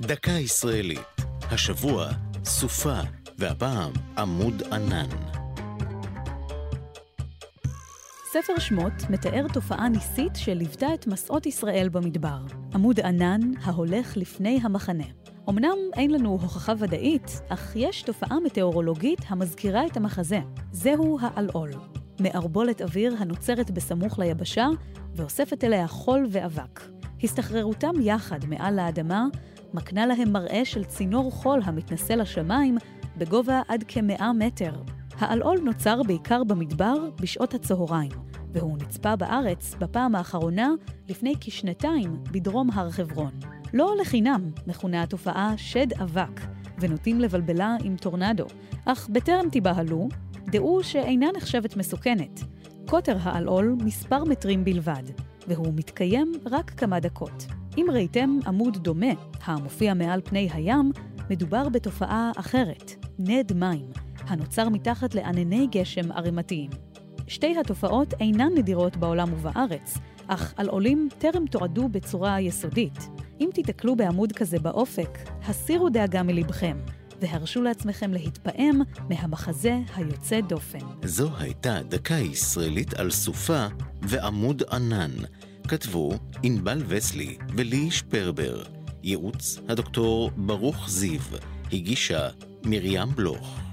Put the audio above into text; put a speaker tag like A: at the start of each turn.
A: דקה ישראלית. השבוע, סופה, והפעם, עמוד ענן.
B: ספר שמות מתאר תופעה ניסית שליוותה את מסעות ישראל במדבר. עמוד ענן ההולך לפני המחנה. אמנם אין לנו הוכחה ודאית, אך יש תופעה מטאורולוגית המזכירה את המחזה. זהו האלעול. מערבולת אוויר הנוצרת בסמוך ליבשה ואוספת אליה חול ואבק. הסתחררותם יחד מעל האדמה מקנה להם מראה של צינור חול המתנשא לשמיים בגובה עד כמאה מטר. האלעול נוצר בעיקר במדבר בשעות הצהריים, והוא נצפה בארץ בפעם האחרונה לפני כשנתיים בדרום הר חברון. לא לחינם מכונה התופעה שד אבק, ונוטים לבלבלה עם טורנדו, אך בטרם תיבהלו, דעו שאינה נחשבת מסוכנת. קוטר האלעול מספר מטרים בלבד, והוא מתקיים רק כמה דקות. אם ראיתם עמוד דומה, המופיע מעל פני הים, מדובר בתופעה אחרת, נד מים, הנוצר מתחת לענני גשם ערימתיים. שתי התופעות אינן נדירות בעולם ובארץ, אך על עולים טרם תועדו בצורה יסודית. אם תיתקלו בעמוד כזה באופק, הסירו דאגה מלבכם, והרשו לעצמכם להתפעם מהמחזה היוצא דופן.
A: זו הייתה דקה ישראלית על סופה ועמוד ענן. כתבו ענבל וסלי ולי שפרבר. ייעוץ הדוקטור ברוך זיו. הגישה מרים בלוך.